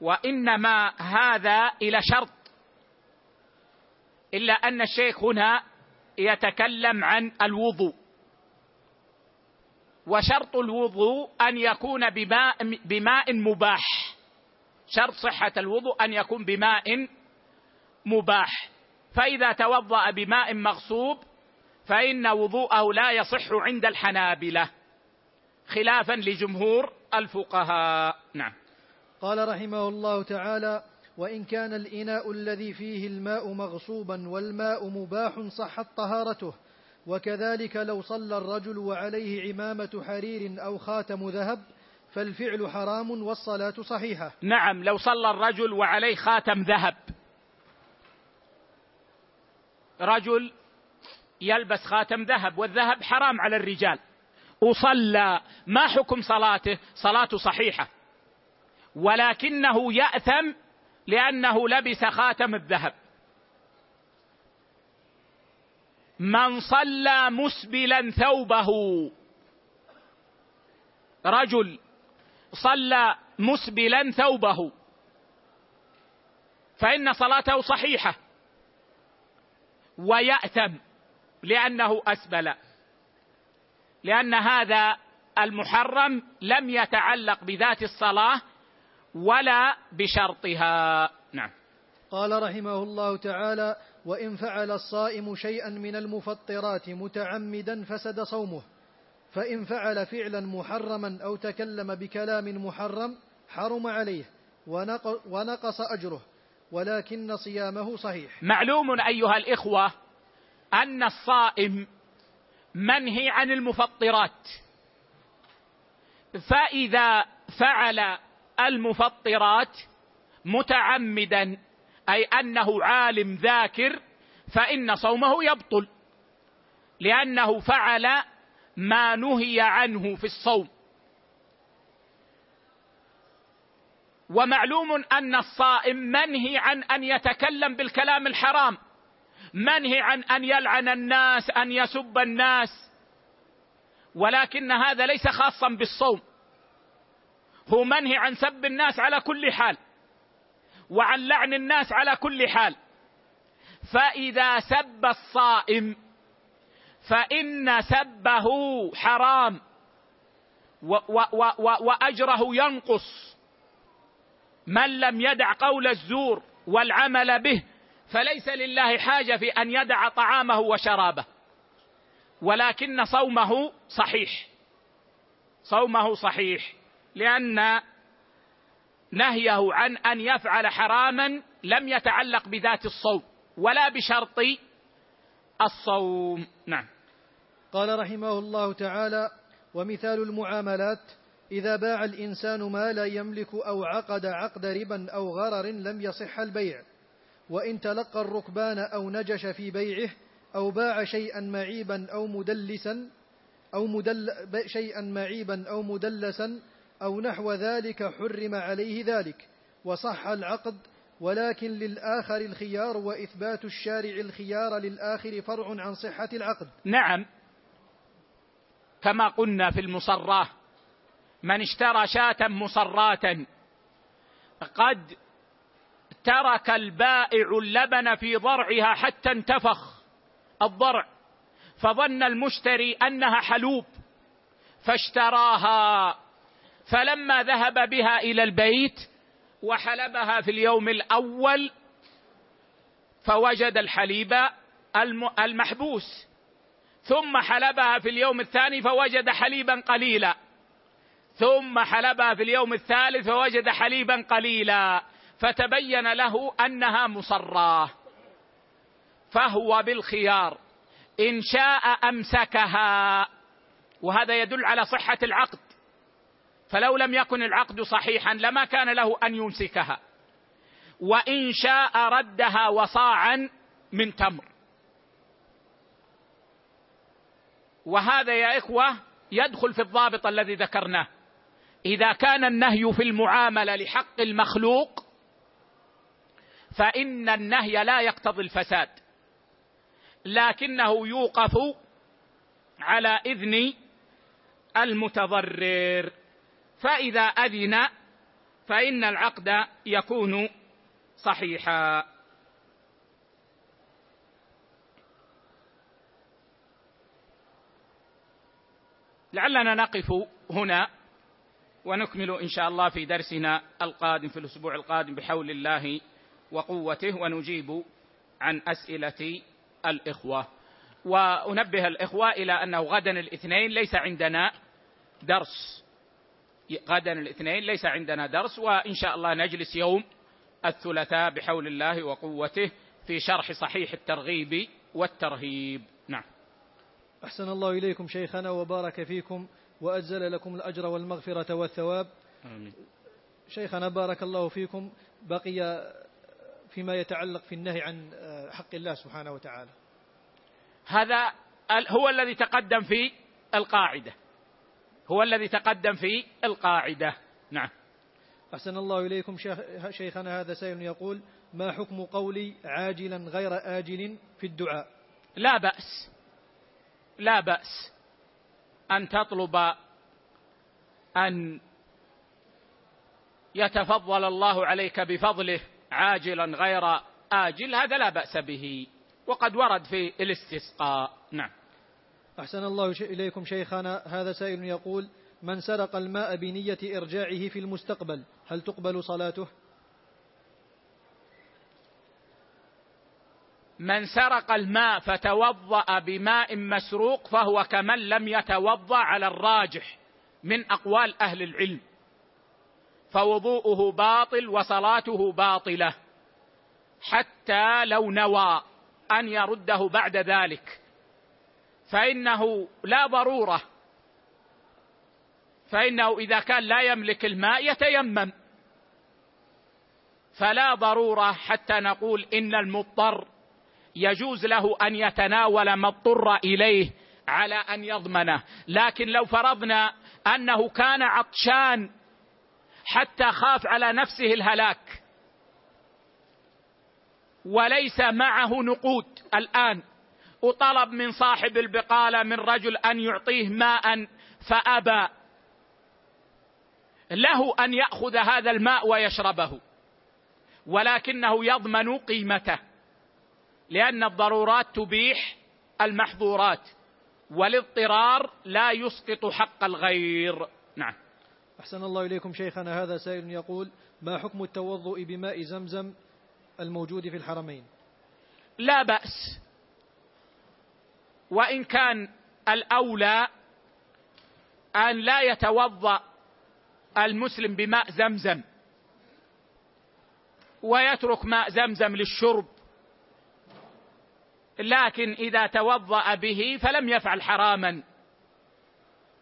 وإنما هذا إلى شرط. إلا أن الشيخ هنا يتكلم عن الوضوء. وشرط الوضوء أن يكون بماء بماء مباح. شرط صحة الوضوء أن يكون بماء مباح. فإذا توضأ بماء مغصوب فإن وضوءه لا يصح عند الحنابلة خلافا لجمهور الفقهاء. نعم. قال رحمه الله تعالى وإن كان الإناء الذي فيه الماء مغصوبا والماء مباح صحت طهارته. وكذلك لو صلى الرجل وعليه عمامة حرير أو خاتم ذهب فالفعل حرام والصلاة صحيحة. نعم لو صلى الرجل وعليه خاتم ذهب. رجل يلبس خاتم ذهب والذهب حرام على الرجال. وصلى ما حكم صلاته؟ صلاته صحيحة. ولكنه يأثم لأنه لبس خاتم الذهب. من صلى مسبلا ثوبه. رجل صلى مسبلا ثوبه. فإن صلاته صحيحة. ويأثم لأنه أسبل. لأن هذا المحرم لم يتعلق بذات الصلاة ولا بشرطها. نعم. قال رحمه الله تعالى وإن فعل الصائم شيئا من المفطرات متعمدا فسد صومه فإن فعل فعلا محرما أو تكلم بكلام محرم حرم عليه ونقص أجره ولكن صيامه صحيح. معلوم أيها الإخوة أن الصائم منهي عن المفطرات فإذا فعل المفطرات متعمدا أي أنه عالم ذاكر فإن صومه يبطل لأنه فعل ما نهي عنه في الصوم. ومعلوم أن الصائم منهي عن أن يتكلم بالكلام الحرام منهي عن أن يلعن الناس أن يسب الناس ولكن هذا ليس خاصا بالصوم. هو منهي عن سب الناس على كل حال. وعن لعن الناس على كل حال. فإذا سب الصائم فإن سبه حرام و و و وأجره ينقص. من لم يدع قول الزور والعمل به فليس لله حاجة في أن يدع طعامه وشرابه. ولكن صومه صحيح. صومه صحيح لأن نهيه عن أن يفعل حراما لم يتعلق بذات الصوم ولا بشرط الصوم. نعم. قال رحمه الله تعالى ومثال المعاملات إذا باع الإنسان ما لا يملك أو عقد عقد ربا أو غرر لم يصح البيع وإن تلقى الركبان أو نجش في بيعه أو باع شيئا معيبا أو مدلسا أو مدل شيئا معيبا أو مدلسا أو نحو ذلك حرم عليه ذلك وصح العقد ولكن للآخر الخيار وإثبات الشارع الخيار للآخر فرع عن صحة العقد. نعم. كما قلنا في المصراه من اشترى شاة مصراة قد ترك البائع اللبن في ضرعها حتى انتفخ الضرع فظن المشتري أنها حلوب فاشتراها فلما ذهب بها إلى البيت وحلبها في اليوم الأول فوجد الحليب المحبوس. ثم حلبها في اليوم الثاني فوجد حليبا قليلا. ثم حلبها في اليوم الثالث فوجد حليبا قليلا. فتبين له أنها مصراة. فهو بالخيار. إن شاء أمسكها. وهذا يدل على صحة العقد. فلو لم يكن العقد صحيحا لما كان له أن يمسكها. وإن شاء ردها وصاعا من تمر. وهذا يا إخوة يدخل في الضابط الذي ذكرناه. إذا كان النهي في المعاملة لحق المخلوق فإن النهي لا يقتضي الفساد. لكنه يوقف على إذن المتضرر. فإذا أذن فإن العقد يكون صحيحا. لعلنا نقف هنا ونكمل إن شاء الله في درسنا القادم في الأسبوع القادم بحول الله وقوته ونجيب عن أسئلة الإخوة. وأنبه الإخوة إلى أنه غدا الاثنين ليس عندنا درس. غدا الاثنين ليس عندنا درس وإن شاء الله نجلس يوم الثلاثاء بحول الله وقوته في شرح صحيح الترغيب والترهيب. نعم. أحسن الله إليكم شيخنا وبارك فيكم وأجزل لكم الأجر والمغفرة والثواب. آمين. شيخنا بارك الله فيكم. بقي فيما يتعلق في النهي عن حق الله سبحانه وتعالى. هذا هو الذي تقدم في القاعدة. هو الذي تقدم في القاعدة. نعم. أحسن الله إليكم شيخنا هذا سائل يقول ما حكم قولي عاجلا غير آجل في الدعاء؟ لا بأس. لا بأس. أن تطلب أن يتفضل الله عليك بفضله عاجلا غير آجل هذا لا بأس به. وقد ورد في الاستسقاء. نعم. أحسن الله إليكم شيخنا. هذا سائل يقول من سرق الماء بنية إرجاعه في المستقبل هل تقبل صلاته؟ من سرق الماء فتوضأ بماء مسروق فهو كمن لم يتوضأ على الراجح من أقوال أهل العلم. فوضوءه باطل وصلاته باطلة حتى لو نوى أن يرده بعد ذلك. فإنه لا ضرورة. فإنه إذا كان لا يملك الماء يتيمم. فلا ضرورة حتى نقول إن المضطر يجوز له أن يتناول ما اضطر إليه على أن يضمنه. لكن لو فرضنا أنه كان عطشان حتى خاف على نفسه الهلاك وليس معه نقود الآن. وطلب من صاحب البقالة من رجل أن يعطيه ماء فأبى. له أن يأخذ هذا الماء ويشربه ولكنه يضمن قيمته لأن الضرورات تبيح المحظورات والاضطرار لا يسقط حق الغير. نعم. أحسن الله إليكم شيخنا هذا سائل يقول ما حكم التوضؤ بماء زمزم الموجود في الحرمين؟ لا بأس. وإن كان الأولى أن لا يتوضأ المسلم بماء زمزم ويترك ماء زمزم للشرب لكن إذا توضأ به فلم يفعل حراما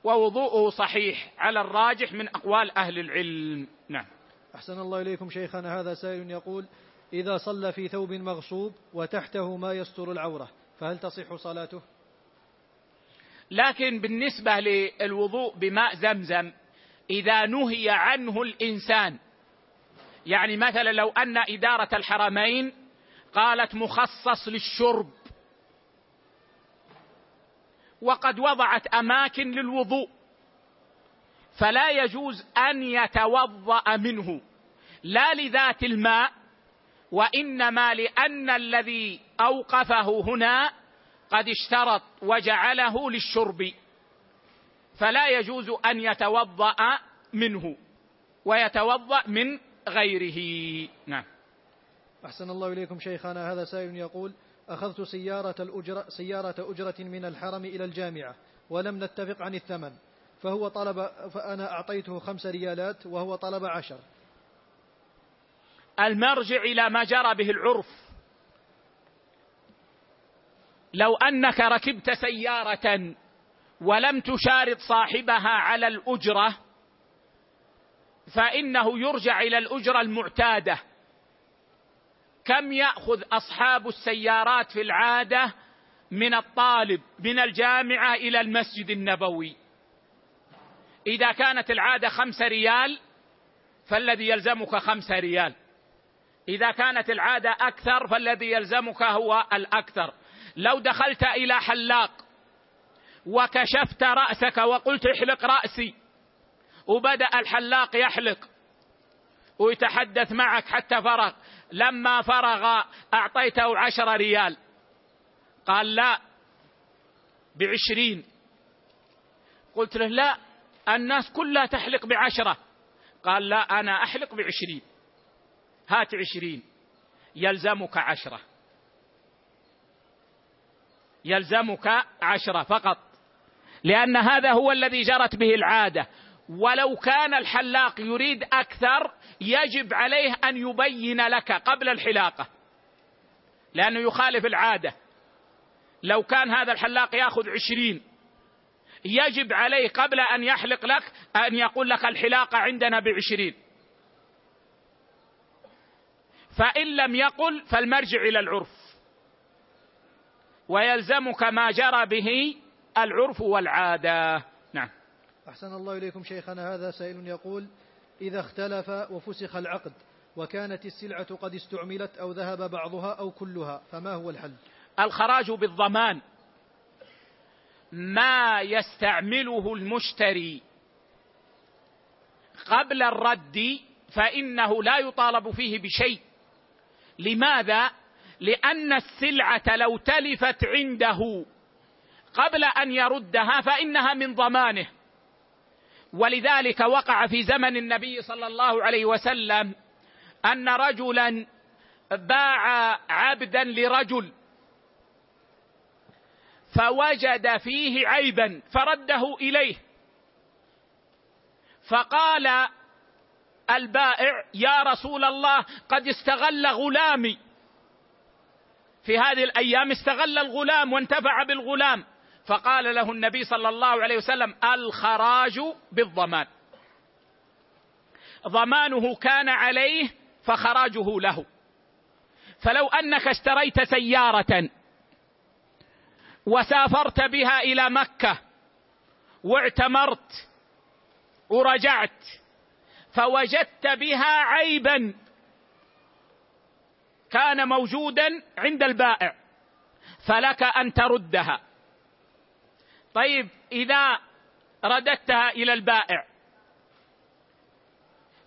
ووضوءه صحيح على الراجح من أقوال أهل العلم. نعم. أحسن الله إليكم شيخنا هذا سائل يقول إذا صلى في ثوب مغصوب وتحته ما يستر العورة فهل تصح صلاته؟ لكن بالنسبة للوضوء بماء زمزم إذا نهي عنه الإنسان يعني مثلا لو أن إدارة الحرمين قالت مخصص للشرب وقد وضعت أماكن للوضوء فلا يجوز أن يتوضأ منه لا لذات الماء وإنما لأن الذي أوقفه هنا قد اشترط وجعله للشرب فلا يجوز أن يتوضأ منه ويتوضأ من غيره. نعم. أحسن الله إليكم شيخنا هذا سائل يقول أخذت سيارة, الأجرة سيارة أجرة من الحرم إلى الجامعة ولم نتفق عن الثمن فهو طلب فأنا أعطيته خمس ريالات وهو طلب عشر. المرجع إلى ما جرى به العرف. لو أنك ركبت سيارة ولم تشارط صاحبها على الأجرة فإنه يرجع إلى الأجرة المعتادة. كم يأخذ أصحاب السيارات في العادة من الطالب من الجامعة إلى المسجد النبوي؟ إذا كانت العادة خمس ريال فالذي يلزمك خمس ريال. إذا كانت العادة أكثر فالذي يلزمك هو الأكثر. لو دخلت إلى حلاق وكشفت رأسك وقلت احلق رأسي وبدأ الحلاق يحلق ويتحدث معك حتى فرغ لما فرغ أعطيته عشر ريال. قال لا بعشرين. قلت له لا الناس كلها تحلق بعشرة. قال لا أنا أحلق بعشرين. هات عشرين يلزمك عشرة. يلزمك عشرة فقط. لأن هذا هو الذي جرت به العادة. ولو كان الحلاق يريد أكثر يجب عليه أن يبين لك قبل الحلاقة. لأنه يخالف العادة. لو كان هذا الحلاق يأخذ عشرين يجب عليه قبل أن يحلق لك أن يقول لك الحلاقة عندنا بعشرين. فإن لم يقل فالمرجع إلى العرف. ويلزمك ما جرى به العرف والعادة. نعم. أحسن الله إليكم شيخنا هذا سائل يقول إذا اختلف وفسخ العقد وكانت السلعة قد استعملت أو ذهب بعضها أو كلها فما هو الحل؟ الخراج بالضمان ما يستعمله المشتري قبل الرد فإنه لا يطالب فيه بشيء. لماذا؟ لأن السلعة لو تلفت عنده قبل أن يردها فإنها من ضمانه. ولذلك وقع في زمن النبي صلى الله عليه وسلم أن رجلا باع عبدا لرجل فوجد فيه عيبا فرده إليه. فقال البائع يا رسول الله قد استغل غلامي. في هذه الأيام استغل الغلام وانتفع بالغلام. فقال له النبي صلى الله عليه وسلم الخراج بالضمان. ضمانه كان عليه فخراجه له. فلو أنك اشتريت سيارة وسافرت بها إلى مكة واعتمرت ورجعت فوجدت بها عيبا كان موجودا عند البائع فلك أن تردها. طيب إذا رددتها إلى البائع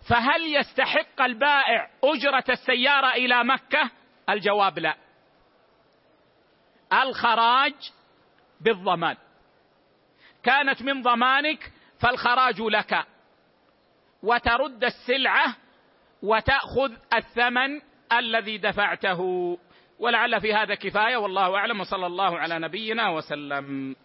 فهل يستحق البائع أجرة السيارة إلى مكة؟ الجواب لا. الخراج بالضمان. كانت من ضمانك فالخراج لك. وترد السلعة وتأخذ الثمن الذي دفعته. ولعل في هذا كفاية. والله أعلم. وصلى الله على نبينا وسلم.